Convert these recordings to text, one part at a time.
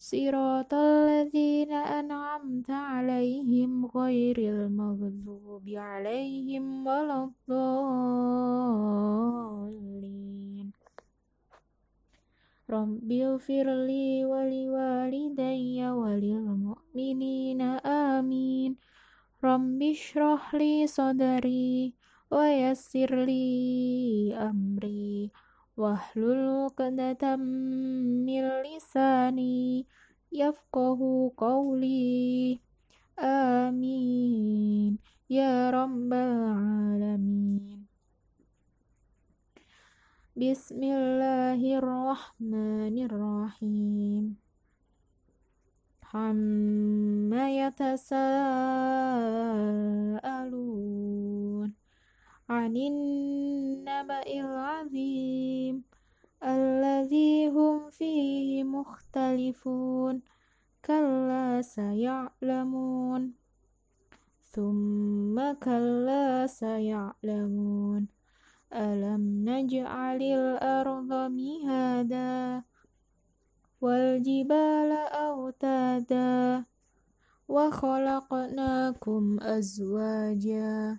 صراط الذين أنعمت عليهم غير المغضوب عليهم ولا الضالين. رب اغفر لي ولوالدي وللمؤمنين آمين. رب اشرح لي صدري ويسر لي أمري. واحلل عقدة من لساني يفقه قولي. آمين. يا رب العالمين. بسم الله الرحمن الرحيم. عما يتساءلون عن النبأ العظيم الذي هم فيه مختلفون كلا سيعلمون. ثم كلا سيعلمون. ألم نجعل الأرض مهادا والجبال أوتادا وخلقناكم أزواجا.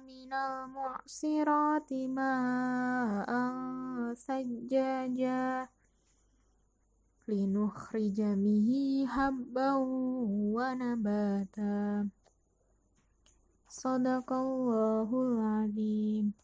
من المعصرات ماء ثجاجا لنخرج به حبا ونباتا صدق الله العظيم